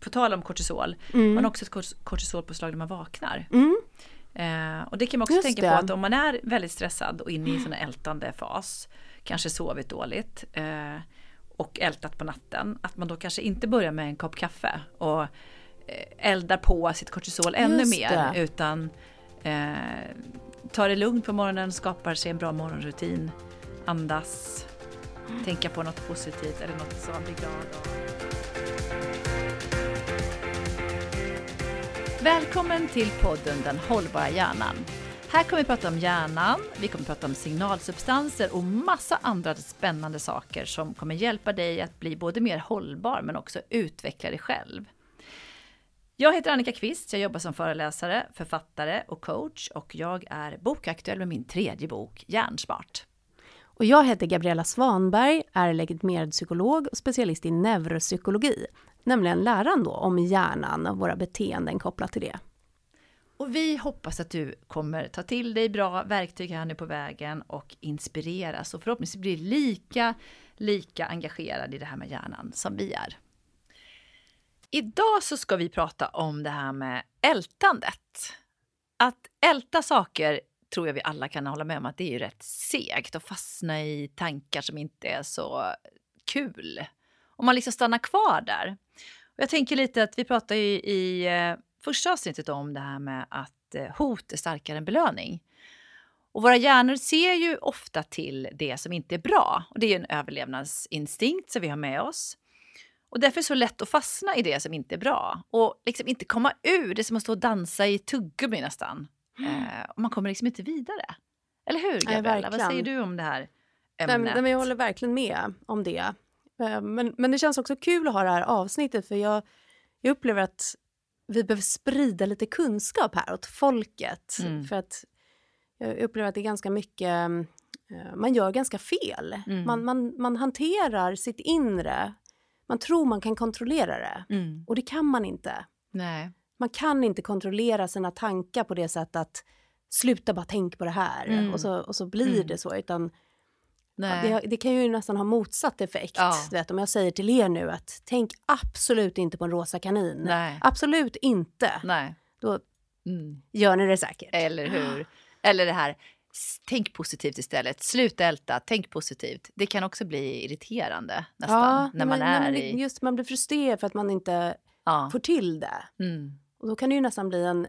på tal om kortisol, Mm. man har också ett kort- kortisolpåslag när man vaknar. Mm. Eh, och det kan man också Just tänka det. På att om man är väldigt stressad och inne i en ältande fas, kanske sovit dåligt eh, och ältat på natten, att man då kanske inte börjar med en kopp kaffe och eh, eldar på sitt kortisol ännu Just mer, det. utan eh, tar det lugnt på morgonen, skapar sig en bra morgonrutin, andas, tänka på något positivt eller något som man blir glad av. Välkommen till podden Den hållbara hjärnan. Här kommer vi prata om hjärnan, vi kommer prata om signalsubstanser och massa andra spännande saker som kommer hjälpa dig att bli både mer hållbar men också utveckla dig själv. Jag heter Annika Kvist, jag jobbar som föreläsare, författare och coach och jag är bokaktuell med min tredje bok Hjärnsmart. Och jag heter Gabriella Svanberg, är legitimerad psykolog och specialist i neuropsykologi, nämligen läran då om hjärnan och våra beteenden kopplat till det. Och vi hoppas att du kommer ta till dig bra verktyg här nu på vägen och inspireras och förhoppningsvis blir lika, lika engagerad i det här med hjärnan som vi är. Idag så ska vi prata om det här med ältandet. Att älta saker tror jag vi alla kan hålla med om att det är ju rätt segt att fastna i tankar som inte är så kul. Om man liksom stannar kvar där. Och jag tänker lite att vi pratar ju i eh, första avsnittet om det här med att eh, hot är starkare än belöning. Och våra hjärnor ser ju ofta till det som inte är bra. Och det är en överlevnadsinstinkt som vi har med oss. Och därför är det så lätt att fastna i det som inte är bra. Och liksom inte komma ur, det är som att stå och dansa i tuggummi nästan. Eh, och man kommer liksom inte vidare. Eller hur Gabriella? Vad verkligen. säger du om det här Nej, ämnet? men- men jag håller verkligen med om det. Eh, Men, men det känns också kul att ha det här avsnittet för jag, jag upplever att vi behöver sprida lite kunskap här åt folket. Mm. För att jag upplever att det är ganska mycket, eh, man gör ganska fel. Mm. Man, man, man hanterar sitt inre, man tror man kan kontrollera det. Mm. Och det kan man inte. Nej. Man kan inte kontrollera sina tankar på det sättet att sluta bara tänk på det här Mm. och, så, och så blir det så. Utan. Det, det kan ju nästan ha motsatt effekt. Ja. Vet, om jag säger till er nu att tänk absolut inte på en rosa kanin. Nej. Absolut inte. Nej. Då Mm. gör ni det säkert. Eller hur? Eller det här, tänk positivt istället. Sluta älta, tänk positivt. Det kan också bli irriterande nästan när man men, är men i... Just man blir frustrerad för att man inte Ja. får till det. Mm. Och då kan det ju nästan bli en,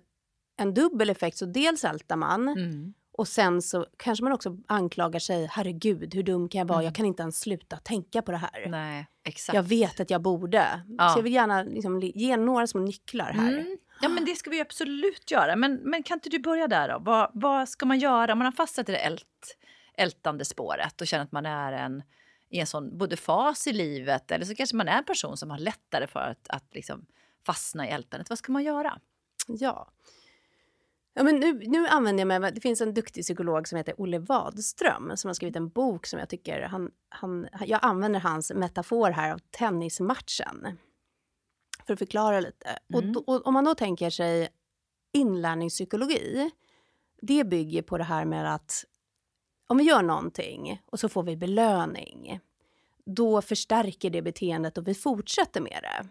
en dubbel effekt. Så dels ältar man Mm. Och sen så kanske man också anklagar sig. Herregud, hur dum kan jag vara? Mm. Jag kan inte ens sluta tänka på det här. Nej, exakt. Jag vet att jag borde. Ja. Så jag vill gärna liksom, li- ge några små nycklar här. Mm. Ja, men det ska vi absolut göra. Men, men kan inte du börja där då? Vad, vad ska man göra om man har fastnat i det ält, ältande spåret och känner att man är en, i en sån både fas i livet eller så kanske man är en person som har lättare för att, att liksom fastna i ältandet. Vad ska man göra? Ja. Ja, men nu, nu använder jag mig det finns en duktig psykolog som heter Olle Wadström som har skrivit en bok som jag tycker, han, han, jag använder hans metafor här av tennismatchen. För att förklara lite. Och, Mm. då, och om man då tänker sig inlärningspsykologi, det bygger på det här med att om vi gör någonting och så får vi belöning, då förstärker det beteendet och vi fortsätter med det.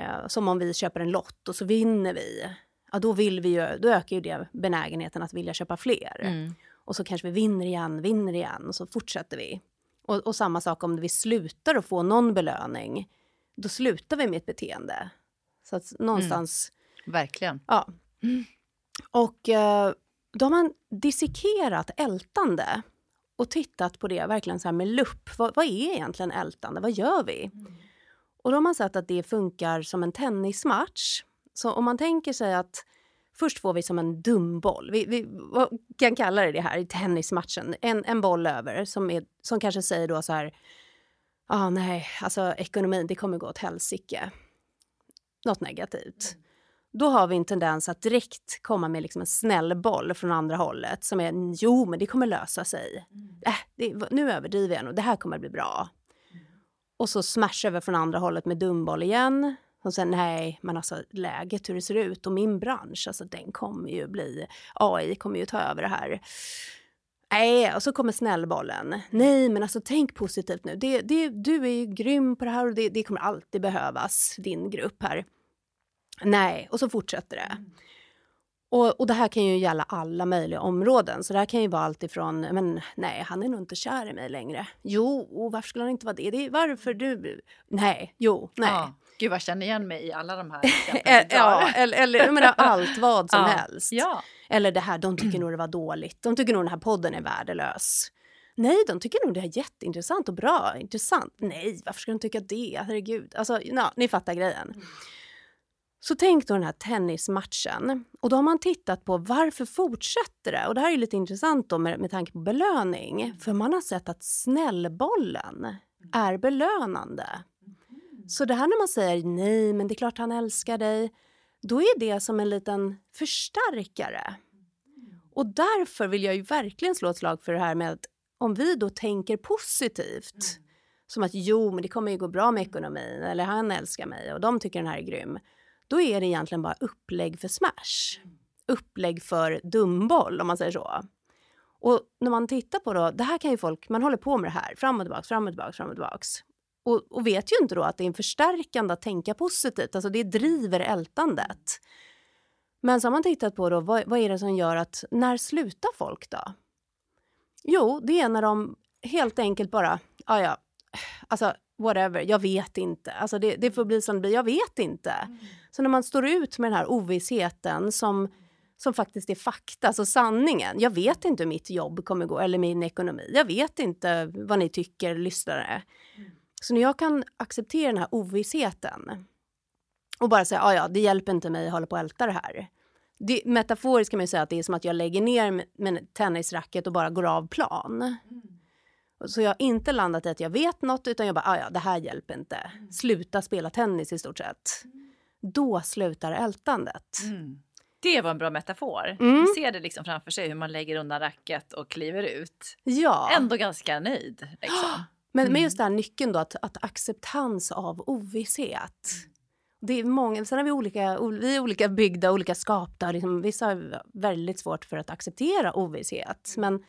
Eh, som om vi köper en lott och så vinner vi. Ja, då, vill vi ju, då ökar ju det benägenheten att vilja köpa fler. Mm. Och så kanske vi vinner igen, vinner igen och så fortsätter vi. Och, och samma sak om vi slutar att få någon belöning. Då slutar vi med ett beteende. Så att någonstans, Verkligen. ja. Och eh, då har man dissekerat ältande och tittat på det verkligen så här med lupp. Vad, vad är egentligen ältande? Vad gör vi? Och då har man sett att det funkar som en tennismatch. Så om man tänker sig att först får vi som en dum boll. Vi, vi kan kalla det det här i tennismatchen. En, en boll över som, är, som kanske säger då så här. Ah, nej, alltså ekonomin, det kommer gå åt helsike. Något negativt. Då har vi en tendens att direkt komma med liksom en snäll boll från andra hållet som är jo, men det kommer lösa sig. Äh, det, nu överdriver jag nog, det här kommer bli bra. Och så smash över från andra hållet med dumboll igen. Och sen nej, men alltså läget hur det ser ut och min bransch, alltså den kommer ju bli, AI kommer ju ta över det här. Nej, och så kommer snällbollen. Nej, men alltså tänk positivt nu. Det, det, du är ju grym på det här och det, det kommer alltid behövas, din grupp här. Nej, och så fortsätter det. Och, och det här kan ju gälla alla möjliga områden. Så det här kan ju vara allt ifrån, men nej, han är nog inte kär i mig längre. Jo, varför skulle han inte vara det? det är, varför du? Nej, jo, nej. Ja. Gud, jag känner igen mig i alla de här exemplen. ja, eller, eller jag menar allt vad som ja. helst. Ja. Eller det här, de tycker nog det var dåligt. De tycker nog den här podden är värdelös. Nej, de tycker nog det är jätteintressant och bra. Intressant. Nej, varför ska de tycka det? Herregud. Alltså, ja, ni fattar grejen. Mm. Så tänk då den här tennismatchen. Och då har man tittat på varför fortsätter det? Och det här är lite intressant då med, med tanke på belöning. Mm. För man har sett att snällbollen mm. är belönande. Så det här när man säger nej, men det är klart han älskar dig. Då är det som en liten förstärkare. Och därför vill jag ju verkligen slå ett slag för det här med att om vi då tänker positivt. Mm. Som att jo, men det kommer ju gå bra med ekonomin. Eller han älskar mig och de tycker den här är grym då är det egentligen bara upplägg för smash. Upplägg för dumboll om man säger så. Och när man tittar på då, det här kan ju folk, man håller på med det här fram och tillbaks, fram och tillbaks, fram och tillbaks. Och, och vet ju inte då att det är en förstärkande att tänka positivt, alltså det driver ältandet. Men så har man tittat på då, vad, vad är det som gör att, när slutar folk då? Jo, det är när de helt enkelt bara, ja ja, alltså whatever, jag vet inte. Alltså det, det får bli som det blir, jag vet inte. Mm. Så när man står ut med den här ovissheten som, som faktiskt är fakta, alltså sanningen. Jag vet inte hur mitt jobb kommer gå eller min ekonomi. Jag vet inte vad ni tycker, lyssnare. Mm. Så när jag kan acceptera den här ovissheten och bara säga, ja ja, det hjälper inte mig att hålla på och älta det här. Det, metaforiskt kan man säga att det är som att jag lägger ner med tennisracket och bara går av plan. Mm. Så jag har inte landat i att jag vet något utan jag bara, ah, ja det här hjälper inte. Mm. Sluta spela tennis i stort sett. Mm. Då slutar ältandet. Mm. Det var en bra metafor. Mm. Man ser det liksom framför sig hur man lägger undan racket och kliver ut. Ja. Ändå ganska nöjd. Liksom. Men, mm. men just den här nyckeln då, att, att acceptans av ovisshet. Mm. Det är många, sen har vi olika, vi är olika byggda, olika skapta. Liksom, vissa har väldigt svårt för att acceptera ovisshet. Men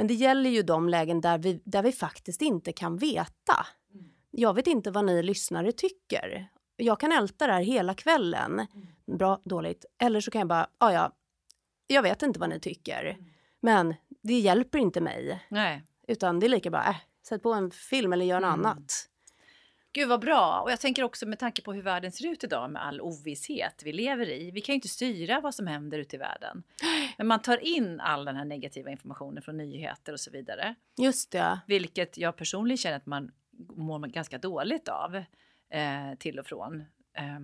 men det gäller ju de lägen där vi, där vi faktiskt inte kan veta. Mm. Jag vet inte vad ni lyssnare tycker. Jag kan älta det här hela kvällen. Mm. Bra, dåligt. Eller så kan jag bara, ja ja, jag vet inte vad ni tycker. Mm. Men det hjälper inte mig. Nej. Utan det är lika bra, äh, sätt på en film eller gör något mm. annat. Gud vad bra! Och jag tänker också med tanke på hur världen ser ut idag med all ovisshet vi lever i. Vi kan ju inte styra vad som händer ute i världen. Men man tar in all den här negativa informationen från nyheter och så vidare. Just det. Vilket jag personligen känner att man mår ganska dåligt av eh, till och från. Eh,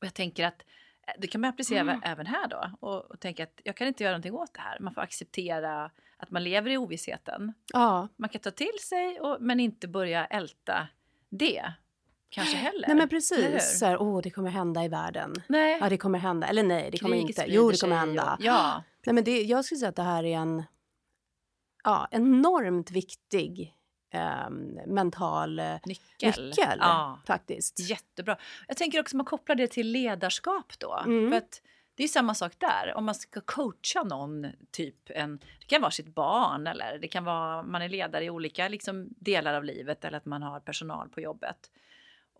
och jag tänker att eh, det kan man applicera mm. även här då och, och tänka att jag kan inte göra någonting åt det här. Man får acceptera att man lever i ovissheten. Ja. Man kan ta till sig och, men inte börja älta det kanske heller. Nej men precis. Så här, oh, det kommer hända i världen. Nej. Ja, det kommer hända. Eller nej, det kommer inte. Jo, det kommer hända. Och, ja. Nej, men det, jag skulle säga att det här är en ja, enormt viktig eh, mental nyckel. nyckel ja. faktiskt. Jättebra. Jag tänker också att man kopplar det till ledarskap då. Mm. För att det är samma sak där. Om man ska coacha någon, typ en, det kan vara sitt barn eller det kan vara man är ledare i olika liksom, delar av livet eller att man har personal på jobbet.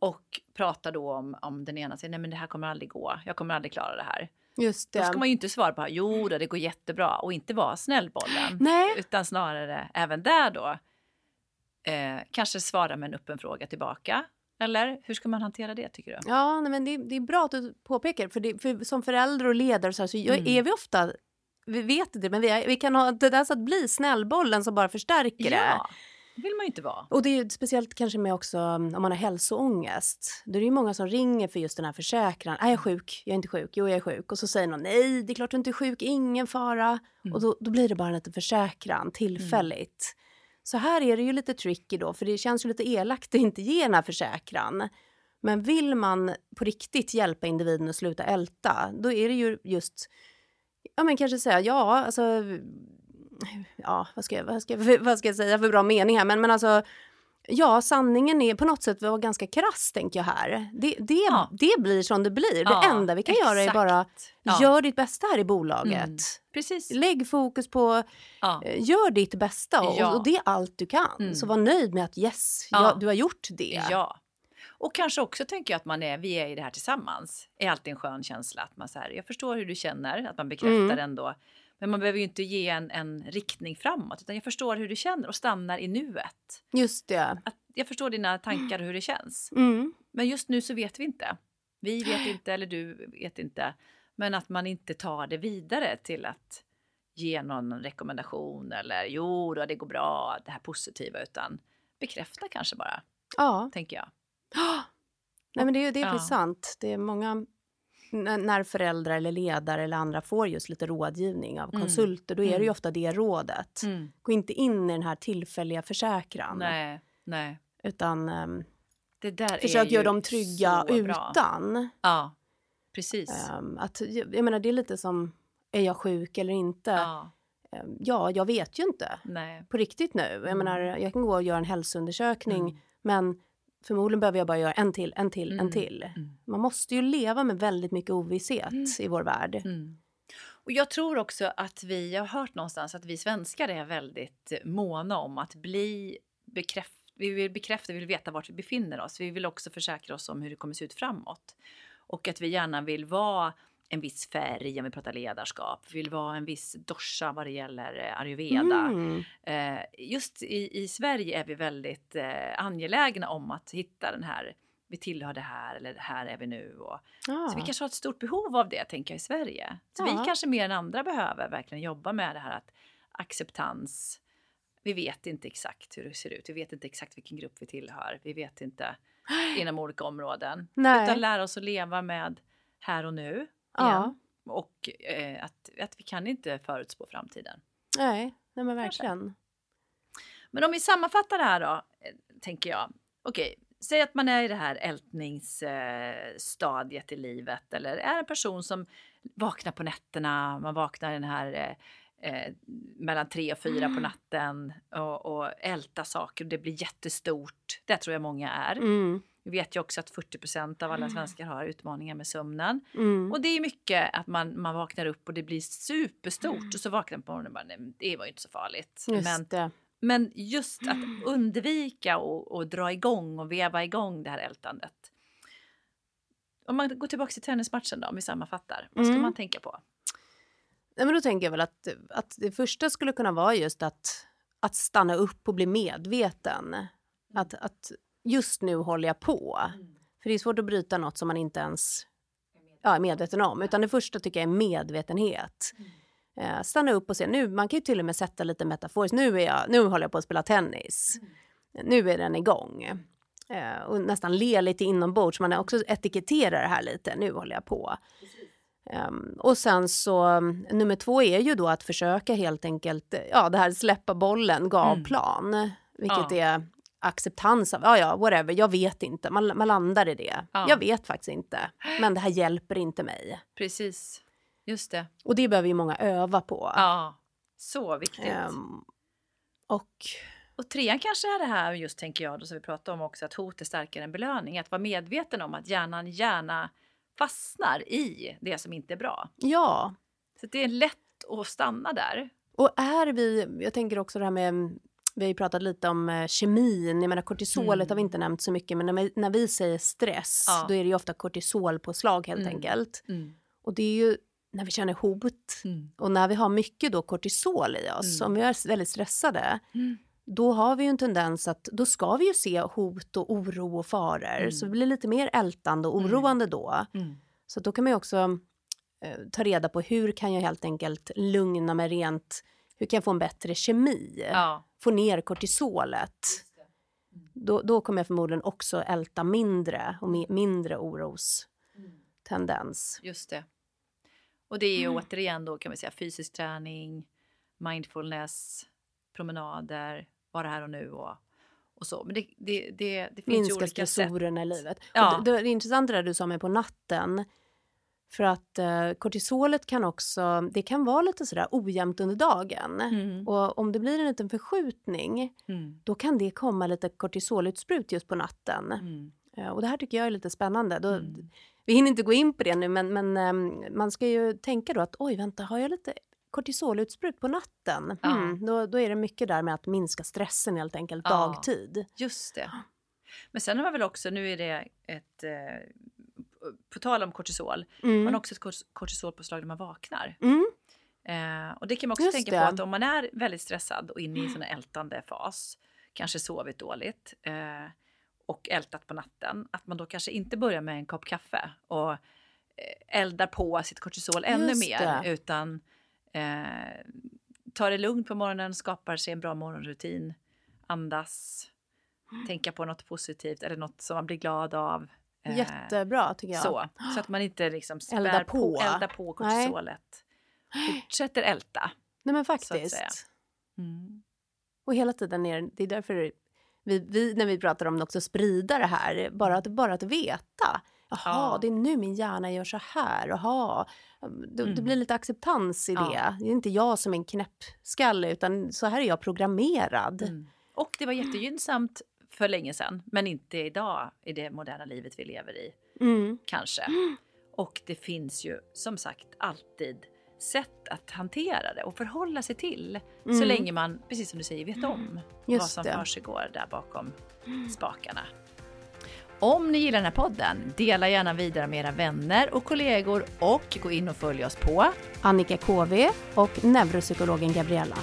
Och pratar då om, om den ena säger nej men det här kommer aldrig gå, jag kommer aldrig klara det här. Just det. Då ska man ju inte svara på jo då, det går jättebra och inte vara snällbollen. Nej. Utan snarare även där då eh, kanske svara med en öppen fråga tillbaka. Eller hur ska man hantera det tycker du? Ja, nej, men det, det är bra att du påpekar. För, det, för som förälder och ledare så, här, så mm. är vi ofta, vi vet inte, men vi, är, vi kan ha så att bli snällbollen som bara förstärker ja. det. Det vill man ju inte vara. Och det är speciellt kanske med också mm, om man har hälsoångest. Då är det ju många som ringer för just den här försäkran. Är jag sjuk? Jag är inte sjuk. Jo, jag är sjuk. Och så säger någon nej, det är klart du inte är sjuk. Ingen fara. Mm. Och då, då, blir det bara en liten försäkran tillfälligt. Mm. Så här är det ju lite tricky då, för det känns ju lite elakt att inte ge den här försäkran. Men vill man på riktigt hjälpa individen att sluta älta, då är det ju just, ja men kanske säga ja, alltså, ja vad ska jag, vad ska, vad ska jag säga för bra mening här, men, men alltså Ja, sanningen är på något sätt var ganska krass tänker jag här. Det, det, Ja. det blir som det blir. Ja, det enda vi kan göra är exakt. bara Ja. gör ditt bästa här i bolaget. Mm. Precis. Lägg fokus på, eh, gör ditt bästa och, och det är allt du kan. Mm. Så var nöjd med att yes, Ja. ja, du har gjort det. Ja. Och kanske också tänker jag att man är, vi är i det här tillsammans. är alltid en skön känsla att man så här, jag förstår hur du känner, att man bekräftar Mm. ändå. Men man behöver ju inte ge en, en riktning framåt, utan jag förstår hur du känner och stannar i nuet. Just det. Att jag förstår dina tankar och hur det känns. Mm. Men just nu så vet vi inte. Vi vet inte eller du vet inte. Men att man inte tar det vidare till att ge någon rekommendation eller jo då det går bra, det här positiva utan bekräfta kanske bara, Ja. tänker jag. Nej, men det, är- det är Ja. sant. Det är många när föräldrar eller ledare eller andra får just lite rådgivning av Mm. konsulter, då är det ju Mm. ofta det rådet. Mm. Gå inte in i den här tillfälliga försäkran. Nej, nej. Utan ehm, Det där försök göra dem trygga utan. Ja, precis. ehm, att, jag menar, det är lite som, är jag sjuk eller inte? Ja, Ehm, ja, jag vet ju inte. nej. På riktigt nu. Jag Mm. menar, jag kan gå och göra en hälsoundersökning, Mm. men förmodligen behöver jag bara göra en till, en till, Mm. en till. Mm. Man måste ju leva med väldigt mycket ovisshet Mm. i vår värld. Mm. Och jag tror också att vi, jag har hört någonstans att vi svenskar är väldigt måna om att bli bekräft, vi vill bekräfta, vi vill veta vart vi befinner oss. Vi vill också försäkra oss om hur det kommer se ut framåt. Och att vi gärna vill vara en viss färg om vi pratar ledarskap. Vi vill vara en viss dosha vad det gäller eh, ayurveda. Mm. Eh, just i, i Sverige är vi väldigt eh, angelägna om att hitta den här, vi tillhör det här eller här är vi nu. Och, Ja. så vi kanske har ett stort behov av det, tänker jag, i Sverige. Så Ja. vi kanske mer än andra behöver verkligen jobba med det här att acceptans. Vi vet inte exakt hur det ser ut. Vi vet inte exakt vilken grupp vi tillhör. Vi vet inte inom olika områden. Nej. Utan lära oss att leva med här och nu. Ja. Och eh, att, att vi kan inte förutspå framtiden. Nej, nej men Kanske. verkligen. Men om vi sammanfattar det här då, eh, tänker jag. Okej, säg att man är i det här ältningsstadiet i livet eller är en person som vaknar på nätterna, man vaknar i den här eh, eh, mellan tre och fyra på natten och, och ältar saker och det blir jättestort. Det tror jag många är. Mm. Vi vet ju också att 40% av alla svenskar har utmaningar med sömnen. Mm. Och det är mycket att man, man vaknar upp och det blir superstort och så vaknar man på morgonen och bara, nej, det var ju inte så farligt. Just Men det. men just att undvika och, och dra igång och veva igång det här ältandet. Om man går tillbaka till tennismatchen då, om vi sammanfattar. Vad ska Mm. man tänka på? Nej, men då tänker jag väl att, att det första skulle kunna vara just att, att stanna upp och bli medveten. Att, att just nu håller jag på. För det är svårt att bryta något som man inte ens ja, är medveten om. Utan det första tycker jag är medvetenhet. Eh, stanna upp och se. Nu, man kan ju till och med sätta lite metaforiskt. Nu, är jag, nu håller jag på att spela tennis. Nu är den igång. Eh, och nästan le lite inombords. Man också etiketterar det här lite. Nu håller jag på. Ehm, och sen så um, nummer två är ju då att försöka helt enkelt, ja det här släppa bollen, gavplan. Vilket Ja. är acceptans av, ja ja whatever, jag vet inte. Man, man landar i det. Ja. Jag vet faktiskt inte. Men det här hjälper inte mig. Precis, just det. Och det behöver ju många öva på. Ja, så viktigt. Ehm, och Och trean kanske är det här, just tänker jag, då som vi pratade om också, att hot är starkare än belöning. Att vara medveten om att hjärnan gärna fastnar i det som inte är bra. ja, Så det är lätt att stanna där. och är vi, jag tänker också det här med vi har ju pratat lite om eh, kemin, jag menar kortisolet Mm. har vi inte nämnt så mycket men när vi, när vi säger stress Ja. då är det ju ofta kortisolpåslag helt Mm. enkelt. Mm. Och det är ju när vi känner hot Mm. och när vi har mycket då kortisol i oss, Mm. om vi är väldigt stressade, Mm. då har vi ju en tendens att då ska vi ju se hot och oro och faror. Mm. Så det blir lite mer ältande och Mm. oroande då. Mm. Så då kan man ju också eh, ta reda på hur kan jag helt enkelt lugna mig rent, hur kan jag få en bättre kemi? Ja. Få ner kortisolet. Då, då kommer jag förmodligen också älta mindre och mi- mindre orostendens. Just det. Och det är ju Mm. återigen då kan vi säga fysisk träning, mindfulness, promenader, vara här och nu och, och så. Men det, det, det, det finns ju Minska stressorerna i livet. Ja. Det, det är intressant det där du sa med på natten. För att eh, kortisolet kan också, det kan vara lite sådär ojämnt under dagen. Mm. Och om det blir en liten förskjutning, Mm. då kan det komma lite kortisolutsprut just på natten. Mm. Eh, och det här tycker jag är lite spännande. Då, Mm. Vi hinner inte gå in på det nu, men, men ehm, man ska ju tänka då att oj, vänta, har jag lite kortisolutsprut på natten? Mm, då, då är det mycket där med att minska stressen helt enkelt Ja. dagtid. Just det. Men sen har man väl också, nu är det ett, eh, på tal om kortisol, Mm. man har också ett kort- kortisolpåslag när man vaknar. Mm. Eh, och det kan man också Just tänka det. på att om man är väldigt stressad och inne i en sån här ältande fas, kanske sovit dåligt eh, och ältat på natten, att man då kanske inte börjar med en kopp kaffe och eh, eldar på sitt kortisol ännu Just mer, det. utan eh, tar det lugnt på morgonen, skapar sig en bra morgonrutin, andas, tänka på något positivt eller något som man blir glad av. Eh, Jättebra tycker jag. så, så att man inte liksom spär Eldar på. på. eldar på kortisolet. Fortsätter älta. Nej men faktiskt. Mm. Och hela tiden är det är därför vi, vi, när vi pratar om det också sprida det här, bara att, bara att veta. Jaha, Ja. det är nu min hjärna gör så här. Jaha. Det, det Mm. blir lite acceptans i Ja. det. Det är inte jag som är en knäppskalle utan så här är jag programmerad. Mm. Och det var jättegynnsamt för länge sedan, men inte idag i det moderna livet vi lever i, Mm. kanske. Och det finns ju som sagt alltid sätt att hantera det och förhålla sig till. Så Mm. länge man, precis som du säger, vet om vad Just som det. försiggår där bakom spakarna. Om ni gillar den här podden, dela gärna vidare med era vänner och kollegor och gå in och följ oss på Annika KV och neuropsykologen Gabriella.